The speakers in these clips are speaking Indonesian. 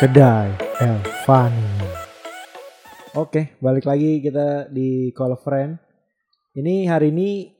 Kedai Elvani. Oke, balik lagi kita di Call of Friend. Ini hari ini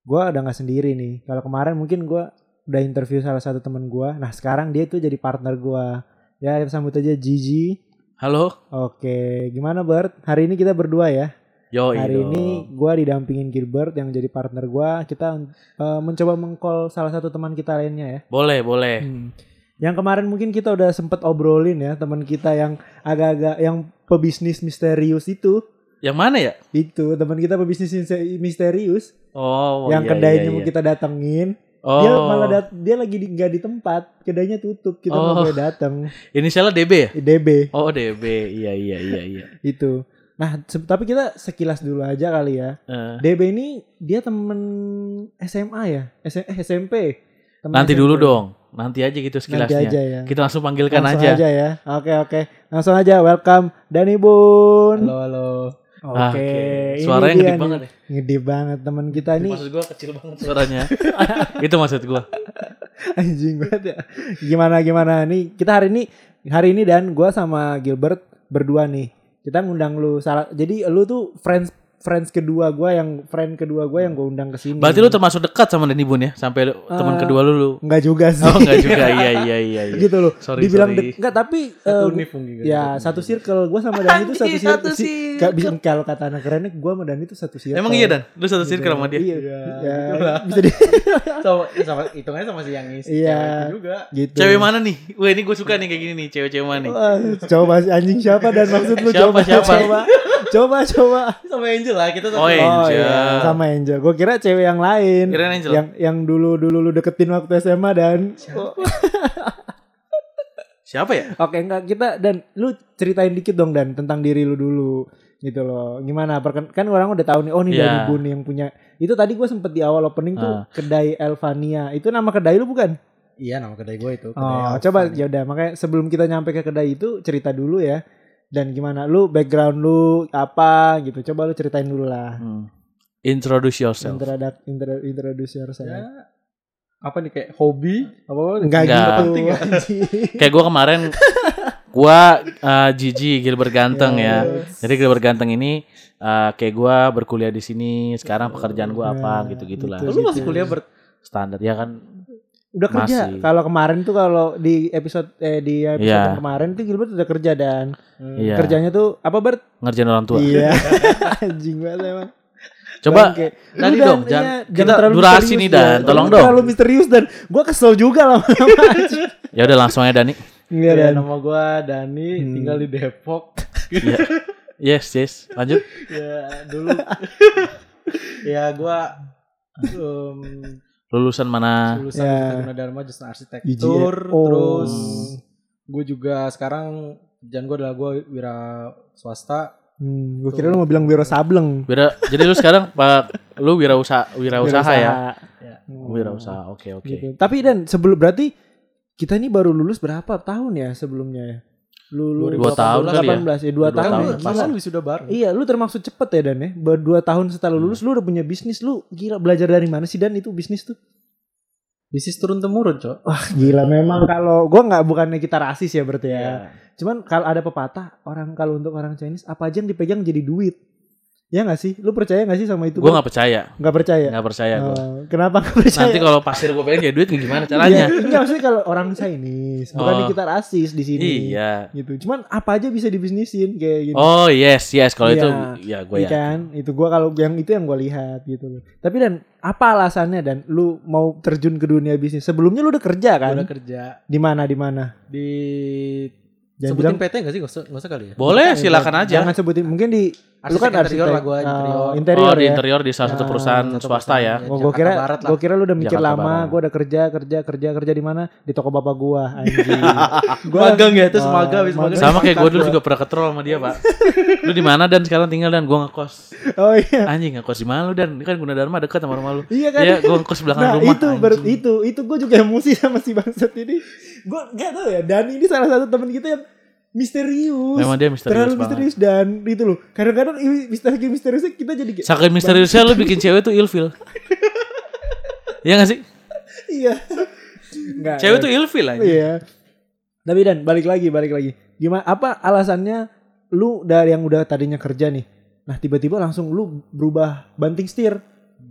gua udah nggak sendiri nih. Kalau kemarin mungkin gua udah interview salah satu temen gua. Nah sekarang dia tuh jadi partner gua. Ya kita sambut aja Gigi. Halo. Oke, gimana Bert? Hari ini kita berdua ya. Yo, Hari ini gua didampingin Gilbert yang jadi partner gua. Kita eh, mencoba mengcall salah satu teman kita lainnya ya. boleh, boleh. Hmm. Yang kemarin mungkin kita udah sempet obrolin ya teman kita yang agak-agak yang pebisnis misterius itu. Yang mana ya? Itu teman kita pebisnis misterius Oh, yang iya, kedainya iya, mau iya. kita datengin. Oh, Dia malah dat- dia lagi di, nggak di tempat, kedainya tutup, kita Oh. boleh datang. inisialnya DB ya? DB Oh, DB. Iya, iya, iya, iya. itu. Nah, tapi kita sekilas dulu aja kali ya. Eh, DB ini dia temen SMA ya? S- eh, SMP. Temen nanti SMP. dulu dong. Nanti aja gitu Nanti sekilasnya. aja ya. Kita langsung panggilkan Langsung aja. ya. Oke oke. Langsung aja welcome Dani Bun. Halo halo. Oke. Ah, ini Suaranya nih. banget ya. Gede banget teman kita nih. Maksud gua kecil banget suaranya. Itu maksud gua. Anjing banget ya. Gimana gimana nih kita hari ini hari ini dan gua sama Gilbert berdua nih. Kita ngundang lu salah jadi lu tuh friends friends kedua gua yang friend kedua gua yang gua undang ke sini. Berarti lu termasuk dekat sama Dani Bun ya? Sampai lu- teman Eh, kedua lu lu. Enggak juga sih. Oh, enggak juga. Iya, iya, iya, iya. gitu loh. Sorry, Dibilang sorry. dek- enggak tapi Satu eh, univ mungkin. Ya satu circle Gue sama Dani itu satu circle satu circle. Gak bisa kalau kata anak kerennya Gue sama Dani itu satu circle Emang iya Dan? Lu satu circle sama dia? Iya Iya, ya, gitu lah. Bisa di sama, ya sama hitungannya sama si yang isi. Iya. juga. gitu Cewek mana nih? Wah, ini gue suka nih kayak gini nih, cewek-cewek mana nih? Coba si anjing siapa dan maksud lu Siapa, coba siapa? Coba coba Sama Angel lah kita Oh, satu. iya. Angel. iya, sama Angel gue kira cewek yang lain Kirain Angel. yang yang dulu dulu lu deketin waktu SMA dan Oh, Siapa ya? oke enggak kita dan lu ceritain dikit dong dan tentang diri lu dulu gitu loh gimana perken kan orang udah tahu nih oh nih Iya. dari Bun yang punya itu tadi gue sempet di awal opening tuh Ah. kedai Elvania itu nama kedai lu bukan Iya nama kedai gue itu. Kedai oh coba ya udah makanya sebelum kita nyampe ke kedai itu cerita dulu ya dan gimana lu background lu apa gitu coba lu ceritain dulu lah Hmm. Introduce yourself. Introduct, intro, introduce yourself. Ya, apa nih kayak hobi apa apa? Enggak Enggak. gitu. Penting ya? Kayak gue kemarin, gue uh, Gigi Gilbert Ganteng ya. Jadi Gilbert Ganteng ini uh, kayak gue berkuliah di sini. Sekarang pekerjaan gue apa Nah, gitu gitulah. gitu. Lu masih kuliah ber Standar ya kan. Udah kerja. Masih. Kalau kemarin tuh kalau di episode eh di episode Iya. yang kemarin tuh Gilbert udah kerja dan Iya. kerjanya tuh apa Bert? Ngerjain orang tua. Iya. Anjing banget emang. Coba Bangke. Lu tadi Dan, dong, iya, jangan- kita terlalu durasi nih, Dan. Dan. Tolong dong. Terlalu misterius dan gua kesel juga lama-lama. anjing. Ya udah langsung aja Dani. Iya Ya, dan. nama gue Dani, Hmm. tinggal di Depok. Iya. Yes, yes. Lanjut. ya dulu. ya gue um, Lulusan mana? lulusan Ya. Gunadarma jurusan IGN. arsitektur, Oh. terus gue juga sekarang kerjaan gue adalah gue wira swasta. Hmm, gua kira lu mau bilang Wiro Sableng. Wira, jadi lu sekarang Pak lu wirausaha wirausaha ya? Ya. Hmm. Wirausaha. Oke, oke. Gitu. Tapi dan sebelum berarti kita ini baru lulus berapa tahun ya sebelumnya Lulus Dua tahun kali ya? 18 ya, dua Dua tahun. tahun, ya, gila. Pasan wisuda bareng. Iya, lu termasuk cepet ya Dan ya. Baru dua tahun setelah lulus lu udah punya bisnis. Lu gila belajar dari mana sih Dan itu bisnis tuh? Bisnis turun temurun, Cok. Wah gila memang kalau gua nggak bukannya kita rasis ya berarti ya. Iya. Cuman kalau ada pepatah orang kalau untuk orang Chinese apa aja yang dipegang jadi duit. Ya nggak sih? Lu percaya nggak sih sama itu? Gue nggak percaya. nggak percaya. Nggak percaya gue. Oh, kenapa nggak percaya? Nanti kalau pasir gue pengen kayak duit gimana Iya, caranya? enggak maksudnya kalau orang Chinese, bukan Oh. kita rasis di sini. Iya. Gitu. Cuman apa aja bisa dibisnisin kayak gitu. Oh yes yes kalau Iya. itu ya gue Iya ya. kan? Itu gua kalau yang itu yang gua lihat gitu loh. Tapi dan apa alasannya dan lu mau terjun ke dunia bisnis? Sebelumnya lu udah kerja kan? Gue udah kerja Di mana di mana? di Jangan sebutin bilang PT gak sih? Gak usah, gak usah kali ya? Boleh silakan aja. Jangan sebutin mungkin di lu kan Arsitek interior arsitek lah gua, interior. Oh, interior oh di ya. interior di salah satu Ah, perusahaan satu swasta ya. ya. Jakarta kira gua kira lu udah mikir Jakarta lama, gua udah kerja kerja kerja kerja di mana? Di toko bapak gua anjing. gua Magang ya, itu Oh, semaga habis magang. Sama kayak gue dulu juga pernah ketrol sama dia pak. Lu di mana dan sekarang tinggal dan gue ngekos. Oh iya. Anjing ngekos di mana lu dan kan Gunadarma dekat sama rumah lu. Iya kan? Iya gue ngekos belakang Nah rumah. itu ber- anjing. itu itu gue juga emosi sama si bangsat ini. Gue gak tau ya. Dan ini salah satu teman kita yang misterius. Memang dia misterius Terlalu banget. misterius dan itu loh. Kadang-kadang misteri misteriusnya kita jadi kayak Saking misteriusnya lu bikin cewek tuh ilfil. Iya gak sih? iya. Enggak. Cewek tuh ilfil aja. Iya. Tapi dan balik lagi, balik lagi. Gimana? Apa alasannya lu dari yang udah tadinya kerja nih, nah tiba-tiba langsung lu berubah banting setir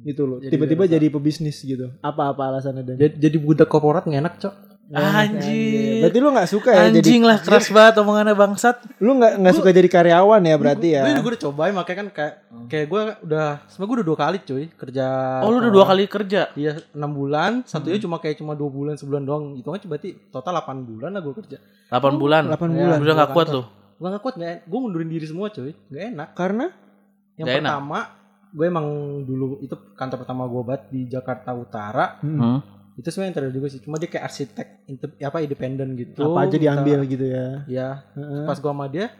gitu loh. Jadi Tiba-tiba jadi pebisnis gitu. Apa-apa alasannya dan? Jadi, jadi budak korporat nggak enak cok. Anjing. Berarti lu nggak suka ya jadi Anjing lah keras banget omongannya bangsat. lu nggak nggak suka jadi karyawan ya berarti ya? Gue udah cobain makanya kan kayak kayak gue udah sebenarnya gue udah dua kali cuy kerja. Oh lu udah dua kali kerja. Iya enam bulan, satunya cuma kayak cuma dua bulan sebulan doang. Itu kan berarti total 8 bulan lah gue kerja. 8 bulan. 8 Ya, bulan. Udah gak kuat lu. Gue gak kuat, gak, gue mundurin diri semua cuy. Gak enak. Karena Yang enak. pertama, gue emang dulu itu kantor pertama gue banget di Jakarta Utara. Hmm. Itu sebenarnya interior juga sih. Cuma dia kayak arsitek apa independen gitu. apa aja Kita- diambil gitu ya. Ya, Heeh. pas gue sama dia,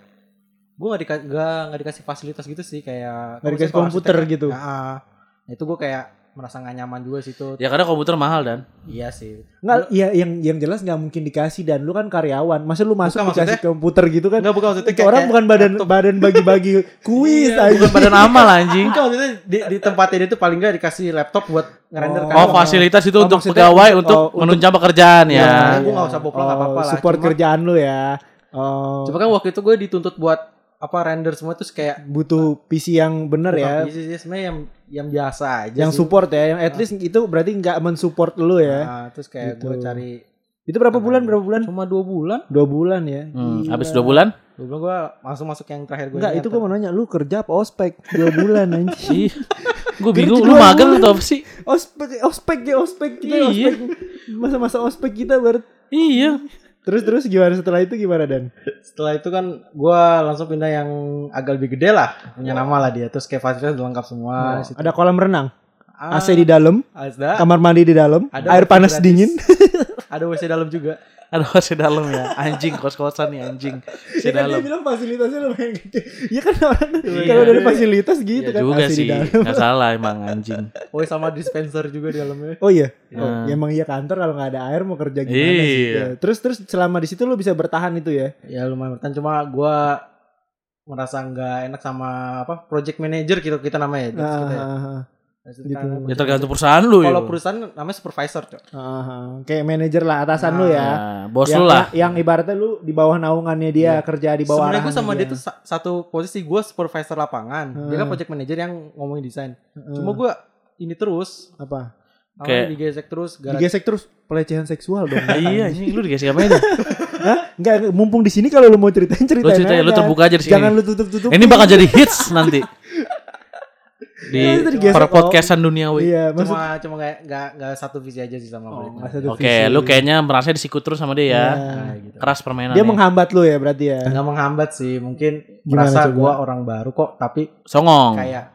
gue gak, dika- gak, nggak dikasih fasilitas gitu sih kayak Nggak dikasih komputer arsitek- gitu. Nah, nah, itu gue kayak merasa gak nyaman juga sih itu. Ya karena komputer mahal dan. Iya sih. Nggak, iya yang yang jelas nggak mungkin dikasih dan lu kan karyawan. Masa lu masuk Bukan, dikasih komputer gitu kan? Enggak bukan maksudnya Itu orang bukan badan badan bagi-bagi kuis aja. Bukan badan amal anjing. Enggak maksudnya di, di tempatnya dia tuh paling gak dikasih laptop buat ngerender Oh, kan. Oh fasilitas itu Oh, untuk pegawai untuk- untuk oh, menunjang pekerjaan Iya, ya. gue nggak usah boplok, nggak apa-apa lah. Support Cuma- kerjaan lu ya. Oh, Coba kan waktu itu gue dituntut buat apa render semua terus kayak butuh PC yang bener ya. PC sih, sebenarnya yang yang biasa aja Yang sih. support ya, yang at least itu berarti nggak mensupport lu ya. Nah, terus kayak Gitu. gue cari Itu berapa bulan? Berapa bulan? cuma dua bulan. Dua bulan ya. Hmm, habis dua bulan? Dua bulan gue langsung masuk yang terakhir gue. Enggak, itu gue mau nanya, lu kerja apa ospek? Dua bulan. Ih, gue bingung. Lu magang atau apa sih? Ospek, ospek ya ospek kita Iya. ospek. Masa-masa ospek kita baru. Iya. Terus terus gimana setelah itu gimana dan? Setelah itu kan gue langsung pindah yang agak lebih gede lah, punya nama lah dia. Terus kayak fasilitas udah lengkap semua. situ. Ada kolam renang, Ah, AC di dalam, ada, kamar mandi di dalam, air panas gratis. dingin. ada WC dalam juga. Aduh, si dalam ya. Anjing kos-kosan nih anjing. Si Ya kan dia dalam. bilang fasilitasnya lumayan gede. Ya kan orang Iya. kalau dari fasilitas gitu Ya kan juga di sih. dalam. Gak salah emang anjing. Oh sama dispenser juga di dalamnya. Oh iya. Oh, Hmm. ya emang iya kantor kalau nggak ada air mau kerja gimana sih? Iya. Ya. Terus terus selama di situ lu bisa bertahan itu ya. Ya lumayan bertahan cuma gue merasa nggak enak sama apa project manager gitu kita namanya. Terus kita ya. Gitu. kan- Ya tergantung perusahaan lu ya. Kalau perusahaan namanya supervisor, Cok. ah. kayak manajer lah atasan lu ya. Nah, bos yang, lu lah. Yang, ibaratnya lu di bawah naungannya dia kerja di bawah Sebenarnya gue sama dia tuh sa- satu posisi gue supervisor lapangan. Dia kan Hmm. project manager yang ngomongin desain. Heeh. Cuma gue ini terus, apa? Kayak- digesek terus. Gara Digesek terus pelecehan seksual dong. Iya, anjing lu dikasih apa aja? Hah? Enggak, mumpung di sini kalau lu mau ceritain Lu ceritain. ceritain, lu terbuka aja di sini. Jangan lu tutup-tutup. Ini bakal jadi hits nanti. Di Ya, per Om. podcastan duniawi. Iya, maksud cuma cuma kayak nggak nggak satu visi aja sih sama Oh, Oke, visi. lu kayaknya merasa disikut terus sama dia ya. Iya. Nah, gitu. Keras permainan. Dia menghambat lu ya berarti ya. Nggak menghambat sih, mungkin Gimana merasa coba? gue orang baru kok, tapi Songong. kayak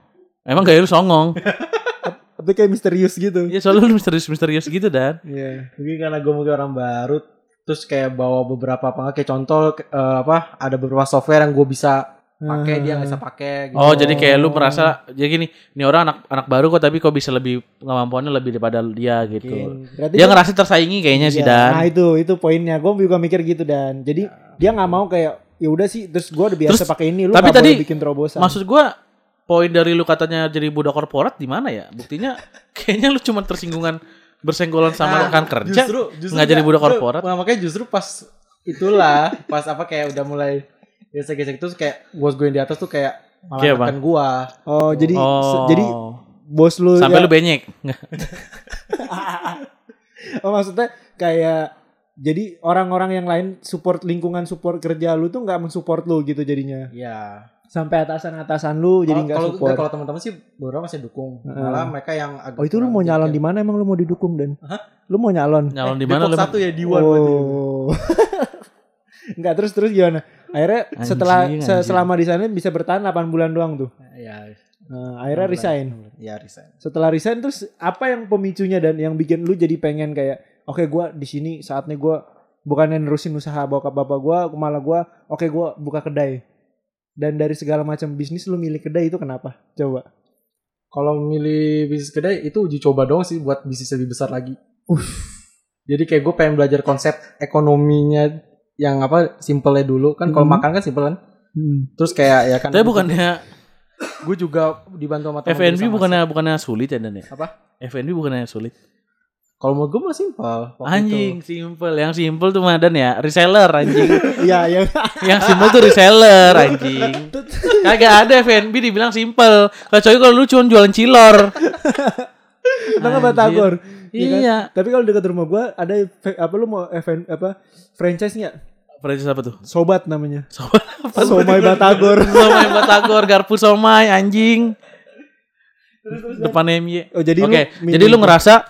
Emang gaya lu songong. Tapi kayak misterius gitu. ya soalnya lu misterius-misterius gitu dan. Iya. mungkin karena gue mungkin orang baru, terus kayak bawa beberapa apa kayak contoh eh, apa ada beberapa software yang gue bisa pakai dia nggak bisa pakai. Gitu. Oh, jadi kayak lu merasa jadi gini, ini orang anak anak baru kok tapi kok bisa lebih kemampuannya lebih daripada dia gitu. Berarti Dia ngerasa tersaingi kayaknya sih Iya, dan. Nah itu itu poinnya. Gue juga mikir gitu dan. Jadi dia nggak mau kayak ya udah sih. Terus gue udah biasa pakai ini. Lu tapi tadi bikin terobosan. Maksud gua poin dari lu katanya jadi budak korporat di mana ya? Buktinya kayaknya lu cuma tersinggungan bersenggolan sama Nah, rekan kerja. justru, justru nggak jadi budak korporat. Nah, makanya justru pas itulah pas apa kayak udah mulai gesek-gesek terus kayak bos gue yang di atas tuh kayak malah gua. oh jadi oh. jadi bos lu sampai ya- lu benyek. oh maksudnya kayak jadi orang-orang yang lain support lingkungan support kerja lu tuh nggak mensupport lu gitu jadinya Iya. sampai atasan-atasan lu jadi Kalau nggak kalau support. kalau teman-teman sih beberapa masih dukung. Heeh. Malah mereka yang agak Oh itu lu mau nyalon di mana emang lu mau didukung dan? Lu mau nyalon? Nyalon di mana lu? satu ya di One berarti. Oh. Enggak terus terus gimana? Akhirnya Anjing, setelah se- anjing. selama di sana bisa bertahan 8 bulan doang tuh. Iya. Nah, akhirnya resign. Iya resign. Setelah resign terus apa yang pemicunya dan yang bikin lu jadi pengen kayak oke gua di sini saatnya gua bukannya nerusin usaha bokap bapak gua malah gua oke gua buka kedai. Dan dari segala macam bisnis lu milih kedai itu kenapa? Coba. Kalau milih bisnis kedai itu uji coba doang sih buat bisnis lebih besar lagi. Jadi kayak gue pengen belajar konsep ekonominya yang apa simpelnya dulu kan kalau Hmm. makan kan simpel kan. Hmm. Terus kayak ya kan Tapi bukannya gue juga dibantu sama teman FNB gue sama bukannya bukannya sulit ya dan ya? Apa? FNB bukannya sulit. Kalau menurut gue mah simpel. waktu Anjing, itu. simple. Yang simple tuh Madan ya, reseller anjing. Iya, yang yang simple tuh reseller anjing. Kagak ada FNB dibilang simple. Kecuali kalau lu cuma jualan cilor. Tengah Batagor. Iya. kan? Tapi kalau dekat rumah gua ada apa lu mau event apa franchise nggak? Franchise apa tuh? Sobat namanya. Sobat apa? Somai Batagor. Somai Batagor, Garpu Somai, anjing. Depan MY. Oh, jadi Oke, jadi lu ngerasa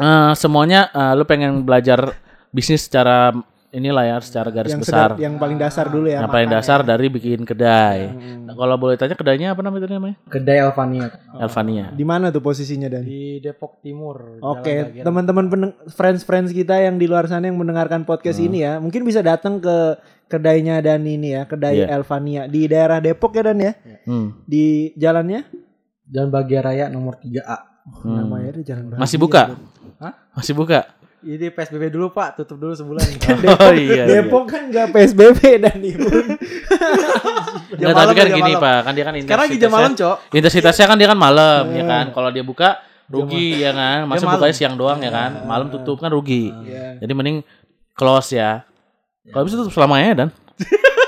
eh, semuanya eh, lu pengen belajar bisnis secara inilah ya, secara garis yang besar. sedar, yang paling dasar dulu ya. yang paling dasar dari bikin kedai. Nah, kalau boleh tanya kedainya apa namanya? Kedai Alvania Elvania. Di mana tuh posisinya dan? di Depok Timur. Oke, Jalan Bagian. teman-teman friends-friends kita yang di luar sana yang mendengarkan podcast ini ya, mungkin bisa datang ke kedainya dan ini ya, kedai Iya. Elvania di daerah Depok ya dan ya. Hmm. Di jalannya Jalan Bagia Raya nomor 3A. Hmm. namanya itu jalan Masih Bahagia. buka? Hah? Masih buka? Ini PSBB dulu Pak, tutup dulu sebulan. Oh iya. iya. Depok kan nggak PSBB dan ibu. Nggak, tapi kan gini Pak, kan dia kan Sekarang lagi jam malam, intensitasnya, Cok. intensitasnya kan dia kan malam ya kan. Kalau dia buka rugi ya kan. Masa malam. bukanya siang doang ya kan. Malam tutup kan rugi. Iya. Jadi mending close ya. Kalau bisa tutup selamanya dan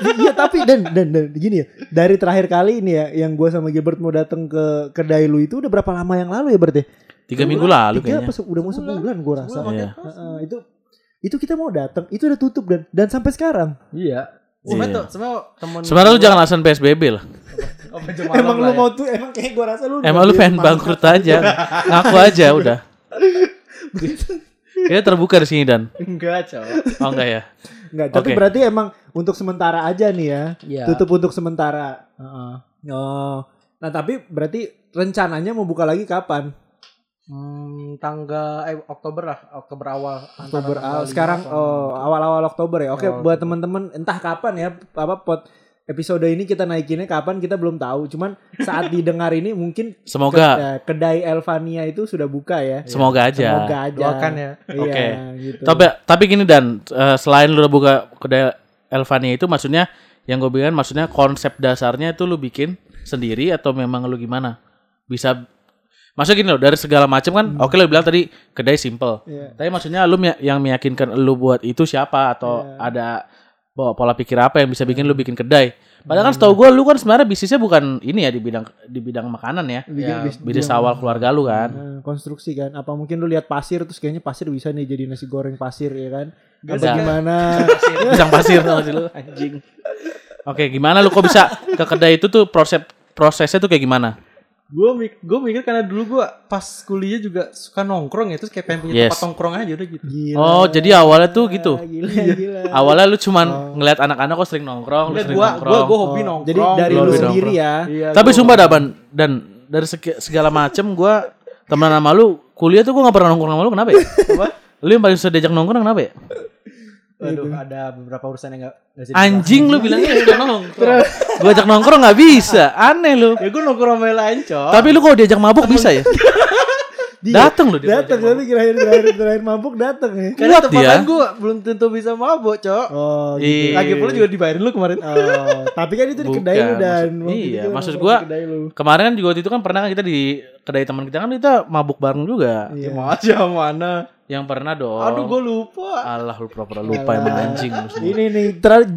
Iya tapi dan dan dan gini ya dari terakhir kali ini ya yang gue sama Gilbert mau datang ke kedai lu itu udah berapa lama yang lalu ya Bert ya? Tiga minggu lalu Tiga kayaknya. apa se- udah mau sebulan gue rasa. Iya. Heeh, itu itu kita mau datang itu udah tutup dan dan sampai sekarang. Iya. Iya. Sebenarnya tuh, sebenarnya temen Sebenarnya lu jangan alasan PSBB lah. Emang lah lu ya. mau tuh emang kayak gue rasa lu. Emang lu pengen bangkrut aja. Ngaku aja udah. Kita terbuka di sini dan. Enggak, Cok. Oh enggak ya. Enggak, tapi Oke. berarti emang untuk sementara aja nih ya. Iya. Tutup untuk sementara. Heeh. Oh. Nah, tapi berarti rencananya mau buka lagi kapan? Hmm, tanggal eh Oktober lah, Oktober awal. Oktober awal. Sekarang oh, awal-awal Oktober ya. Oke, Awal buat teman-teman entah kapan ya apa pot episode ini kita naikinnya kapan kita belum tahu. Cuman saat didengar ini mungkin Semoga ke- eh, kedai Elvania itu sudah buka ya. semoga aja. Semoga aja. Doakan ya. Iya, Oke. gitu. Tapi tapi gini dan eh, selain lu udah buka kedai Elvania itu maksudnya yang gue bilang maksudnya konsep dasarnya itu lu bikin sendiri atau memang lu gimana? Bisa Maksudnya gini loh, dari segala macam kan, oke lu bilang tadi kedai simple. Iya. Tapi maksudnya lu mi- yang meyakinkan lu buat itu siapa atau Iya. ada bawa pola pikir apa yang bisa bikin lu bikin kedai? Padahal kan setahu gue lu kan sebenarnya bisnisnya bukan ini ya di bidang di bidang makanan ya. Bikin Ya, bis- Bisnis awal keluarga lu kan. Nah, konstruksi kan. Apa mungkin lu lihat pasir terus kayaknya pasir bisa nih jadi nasi goreng pasir ya kan? Apa Ada. gimana? Pisang pasir tau sih lu anjing. Oke, gimana lu kok bisa ke kedai itu tuh proses prosesnya tuh kayak gimana? Gue mik gue mikir karena dulu gue pas kuliah juga suka nongkrong ya terus kayak pengen punya Yes. tempat nongkrong aja udah gitu. Gila. Oh, jadi awalnya tuh gitu. Gila, gila. Awalnya lu cuman ngeliat anak-anak kok sering nongkrong, lu sering gue gue nongkrong. gue hobi Oh, nongkrong. Jadi dari Lu sendiri ya. Iya, Tapi gua- sumpah Daban dan dari segala macem gua temenan sama lu, kuliah tuh gua gak pernah nongkrong sama lu kenapa ya? Apa? Lu yang paling susah diajak nongkrong kenapa ya? Aduh, ada beberapa urusan yang gak, gak bisa Anjing lu bilangnya suka nongkrong. Gua ajak nongkrong gak bisa, aneh lu. Ya gue nongkrong sama yang lain. Tapi lu kalau diajak mabuk bisa ya? Dateng lu dia. Datang tapi terakhir terakhir terakhir mabuk datang ya. Karena kuat tempat dia. lain gue belum tentu bisa mabok, Cok. Oh, Iya. gitu. Lagi pula juga dibayarin lu kemarin. Oh, tapi kan itu di kedai lu dan iya, maksud lu. Kemarin kan juga waktu itu kan pernah kan kita di kedai teman kita kan kita mabuk bareng juga. Iya. Ya aja mana. Yang pernah dong. Aduh, gue lupa. Alah lu pura-pura lupa emang anjing. Ini nih,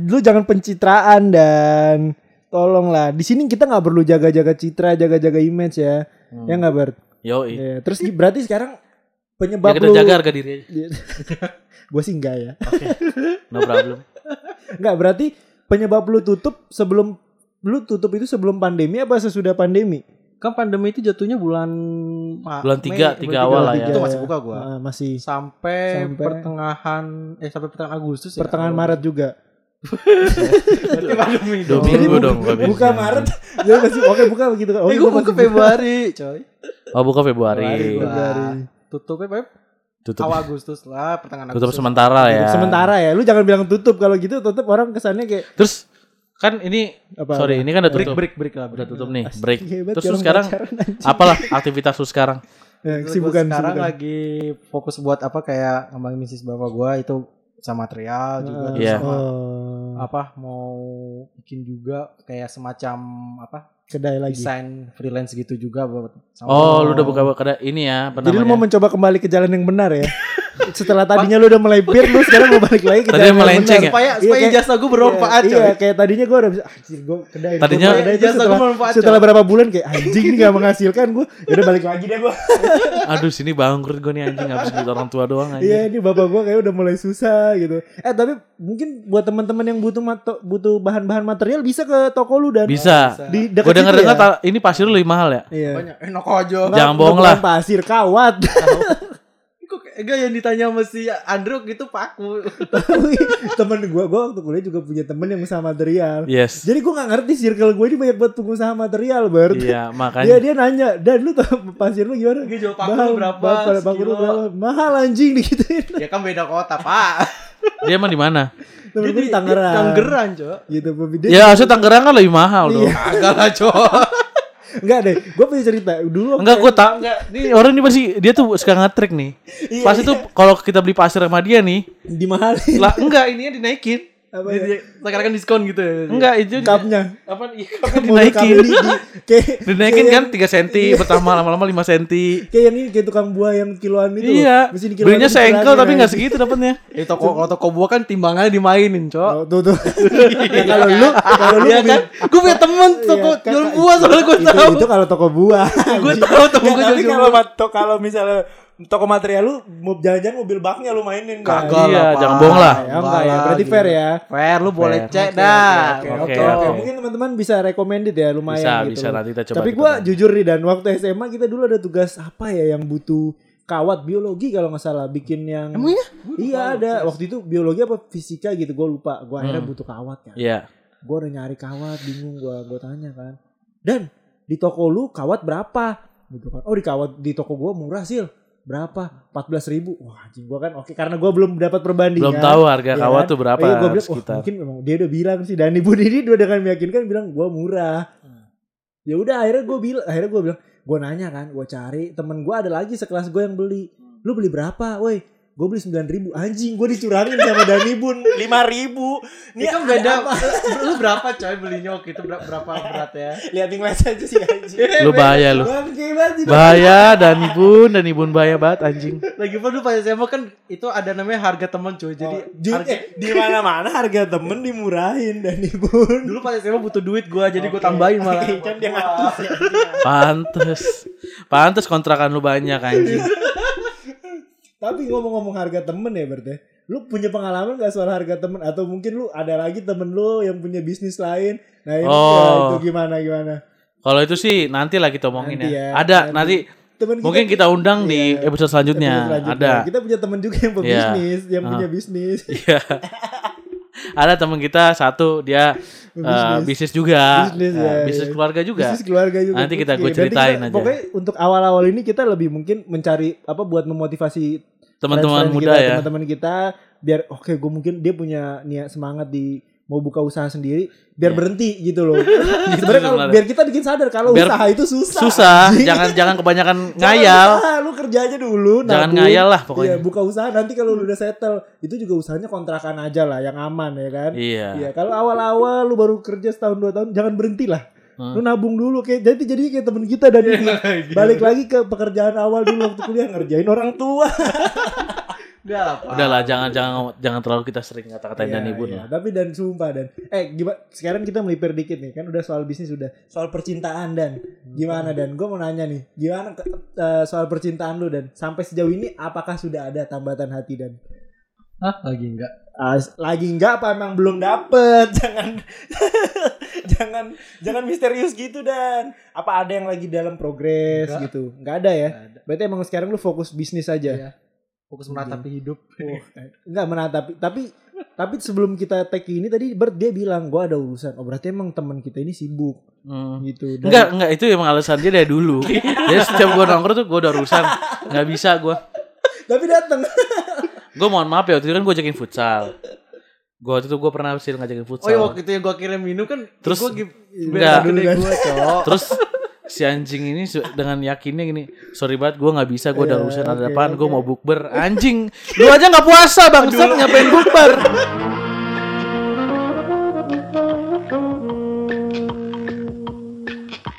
lu jangan pencitraan dan tolonglah. Di sini kita nggak perlu jaga-jaga citra, jaga-jaga image ya. Hmm. Ya nggak Bert? Yoi. Ya, terus berarti sekarang Ya penyebab kita lu jaga harga diri aja. gue sih enggak ya. No problem. Enggak, berarti penyebab lu tutup sebelum lu tutup itu sebelum pandemi apa sesudah pandemi? Kan pandemi itu jatuhnya bulan Bulan tiga, Mei, tiga bulan awal lah ya. Itu masih buka gua. Ah, masih Sampai, Sampai- pertengahan eh sampai pertengahan Agustus ya. pertengahan Maret juga. Berarti pandemi Dua dong. minggu dong. Buka. Maret. Jadi masih oke buka begitu kan. Oh, Eh gua gue buka Februari, coy. Oh buka Februari. Februari. Tutupnya Pep Tutup. awal Agustus lah, pertengahan Tutup Agustus. sementara ya. Tutup sementara ya. Lu jangan bilang tutup kalau gitu tutup orang kesannya kayak Terus kan ini Apa, sorry apa? ini kan udah break tutup. break break lah, Udah break. tutup nih, break. hebat Terus lu sekarang apalah aktivitas lu sekarang? Ya, kesibukan, sekarang kesibukan. lagi fokus buat apa kayak ngembangin bisnis bapak gua itu sama material juga Ah, terus Iya. sama oh. apa mau bikin juga kayak semacam apa kedai lagi. desain freelance gitu juga buat sama Oh, lu udah buka kedai ini ya, Jadi lu mau mencoba kembali ke jalan yang benar ya. Setelah tadinya lu udah mulai pir, lu sekarang mau balik lagi ke Tadinya melenceng ya? supaya Iya, supaya kayak- jasa gue bermanfaat iya, iya, kayak tadinya gue udah bisa anjir gue kedai. Tadinya- Gua kedai Jasa gua setelah, bermanfaat, setelah berapa bulan kayak anjing ini gak menghasilkan gue. Ya udah balik lagi deh gue. Aduh, sini bangkrut gue nih anjing habis duit orang tua doang anjing. Iya ini bapak gue kayak udah mulai susah gitu. Eh tapi mungkin buat teman-teman yang butuh mato- butuh bahan-bahan material bisa ke toko lu dan Bisa. di dekat Gue denger dengar ya. ini pasir lu lebih mahal ya? Iya. Banyak enak aja. Jangan bohong lah. pasir kawat. Kok enggak yang ditanya sama si Andrew gitu paku. temen gue, gue waktu kuliah juga punya temen yang usaha material. Yes. Jadi gue gak ngerti circle gue ini banyak banget pengusaha material Bert. Iya, Dia makanya dia nanya, dan lu tau pasir lu gimana? Dia jual paku Mahal, berapa, Bapak, paku lu sekilo?" berapa? Mahal anjing digituin. ya kan beda kota, Pak. dia emang di mana? Temen gue di Tangerang. Tangerang, Cok. Gitu, dia, Ya, maksudnya Tangerang kan lebih mahal dong. Iya. Kagak lah, Cok. Enggak deh, gue punya cerita. Dulu Enggak, gue tak enggak. Nih orang ini pasti dia tuh suka nge-track nih. Iya, Pas itu kalau kita beli pasir sama dia nih, dimahalin. lah enggak ininya dinaikin. Apa ya? Sekarang kan diskon gitu ya. Enggak, itu Cupnya. apa iya, dinaikin. di, di, kayak, Dinaikin kayak kan 3 cm, pertama lama-lama 5 cm. Kayak yang ini kayak tukang buah yang kiloan itu. Iya. Mesti dikiloan Belinya itu sengkel bilangnya, tapi enggak kan. segitu dapatnya. Eh toko kalau toko buah kan timbangannya dimainin, Cok. Oh, tuh tuh. Nah, kalau lu kalau lu Iya kan? Gue punya temen toko Iya, kan, jual kan. buah soalnya gue tahu. itu kalau toko buah. Gue tahu Nggak, tapi kalau buah. to- kalau misalnya toko material lu mau jalan-jalan mobil baknya lu mainin kan. Kagak Iya, lah, jangan bohong lah. Ya, enggak ya, berarti fair ya. Fair, lu boleh Fair. cek Oke, dah. Oke, Oke, oke, oke. oke. Mungkin teman-teman bisa recommended ya lumayan Bisa, gitu. bisa nanti kita coba. Tapi gua coba. jujur nih dan waktu SMA kita dulu ada tugas apa ya yang butuh kawat biologi kalau nggak salah bikin yang Emang iya? Iya ada waktu itu biologi apa fisika gitu gue lupa gue akhirnya Hmm. butuh kawat kan Iya. gue udah nyari kawat bingung gue gue tanya kan dan di toko lu kawat berapa gitu kan oh di kawat di toko gue murah sih berapa? 14.000 ribu. Wah anjing gue kan oke karena gue belum dapat perbandingan Belum tahu harga Iya kawat kan? tuh berapa Iya, gua bilang, wah, sekitar. mungkin memang dia udah bilang sih Dani Budi ini udah dengan meyakinkan bilang gue murah. Ya udah akhirnya gue bilang akhirnya gue bilang gue nanya kan gue cari temen gue ada lagi sekelas gue yang beli. Lu beli berapa woi gue beli sembilan ribu anjing gue dicurangin sama Dani Bun lima ribu Ini kan beda. Lu berapa coy belinya waktu itu Ber- berapa beratnya? lihat les aja sih anjing Lu bahaya lu. Bahaya dan ibun dan ibun bahaya banget anjing. Lagi pun lu pas SMA kan itu ada namanya harga teman coy. Jadi Oh, harga, eh, di mana-mana harga temen dimurahin Dani Bun dulu pas SMA butuh duit gua jadi gua tambahin malah. kan dia ya. Pantes. Pantes kontrakan lu banyak anjing. Tapi ngomong-ngomong harga temen ya berarti. Lu punya pengalaman gak soal harga temen atau mungkin lu ada lagi temen lu yang punya bisnis lain. Nah ini Oh. ya, itu gimana gimana. Kalau itu sih nanti lah kita omongin Nanti ya. ya, Ada nanti. nanti Temen mungkin kita undang di Iya, episode selanjutnya. episode selanjutnya. Ada. Kita punya temen juga yang pebisnis, yang Ah. punya bisnis. Iya. Ada teman kita satu dia eh, bisnis juga. Bisnis, Eh, ya, bisnis ya. keluarga juga. Bisnis keluarga juga. Nanti kita gue ceritain kita- aja. Pokoknya untuk awal-awal ini kita lebih mungkin mencari apa buat memotivasi Teman-teman muda kita, ya. teman-teman kita biar oke gue mungkin dia punya niat semangat di mau buka usaha sendiri biar berhenti gitu loh. Sebenarnya kalau Iya. sebenarnya. biar kita bikin sadar kalau Biar usaha itu susah. Susah, jangan jangan kebanyakan ngayal. Jangan, lu kerja aja dulu. Jangan nabung. ngayal lah pokoknya. Iya, buka usaha nanti kalau lu udah settle itu juga usahanya kontrakan aja lah yang aman ya kan. Iya. Iya, kalau awal-awal lu baru kerja setahun dua tahun jangan berhenti lah. Hmm. Lu nabung dulu kayak jadi jadi kayak temen kita dan balik lagi ke pekerjaan awal dulu waktu kuliah ngerjain orang tua. Udah lah, Pak. Udahlah jangan jangan jangan terlalu kita sering kata-katain dan Iya, ibun iya. lah. Tapi dan sumpah dan eh gimana sekarang kita melipir dikit nih kan udah soal bisnis udah soal percintaan dan gimana dan gue mau nanya nih gimana ke- eh, soal percintaan lu dan sampai sejauh ini apakah sudah ada tambatan hati dan Hah, lagi enggak? Ah, lagi enggak apa emang belum dapet jangan jangan jangan misterius gitu dan apa ada yang lagi dalam progres Enggak. gitu nggak ada ya Enggak ada. berarti emang sekarang lu fokus bisnis aja Iya. Fokus meratapi hidup. Oh, enggak menatapi tapi tapi sebelum kita tag ini tadi Bert dia bilang gua ada urusan oh berarti emang teman kita ini sibuk Hmm. gitu Dan- Enggak, enggak itu emang alasan dia dari dulu. Jadi setiap gua nongkrong tuh gua udah urusan. Enggak bisa gua. tapi datang Gua mohon maaf ya waktu itu kan gua ajakin futsal. Gua waktu itu gua pernah sih ngajakin Oh futsal. iya waktu itu yang gua kirim minum kan Terus- gua gi- Enggak. gede gua, Cok. Terus si anjing ini dengan yakinnya gini, sorry banget gue nggak bisa, gue ada Iya, urusan ada oke, apaan, gue mau bukber. Anjing, lu aja nggak puasa bangsat ngapain bukber?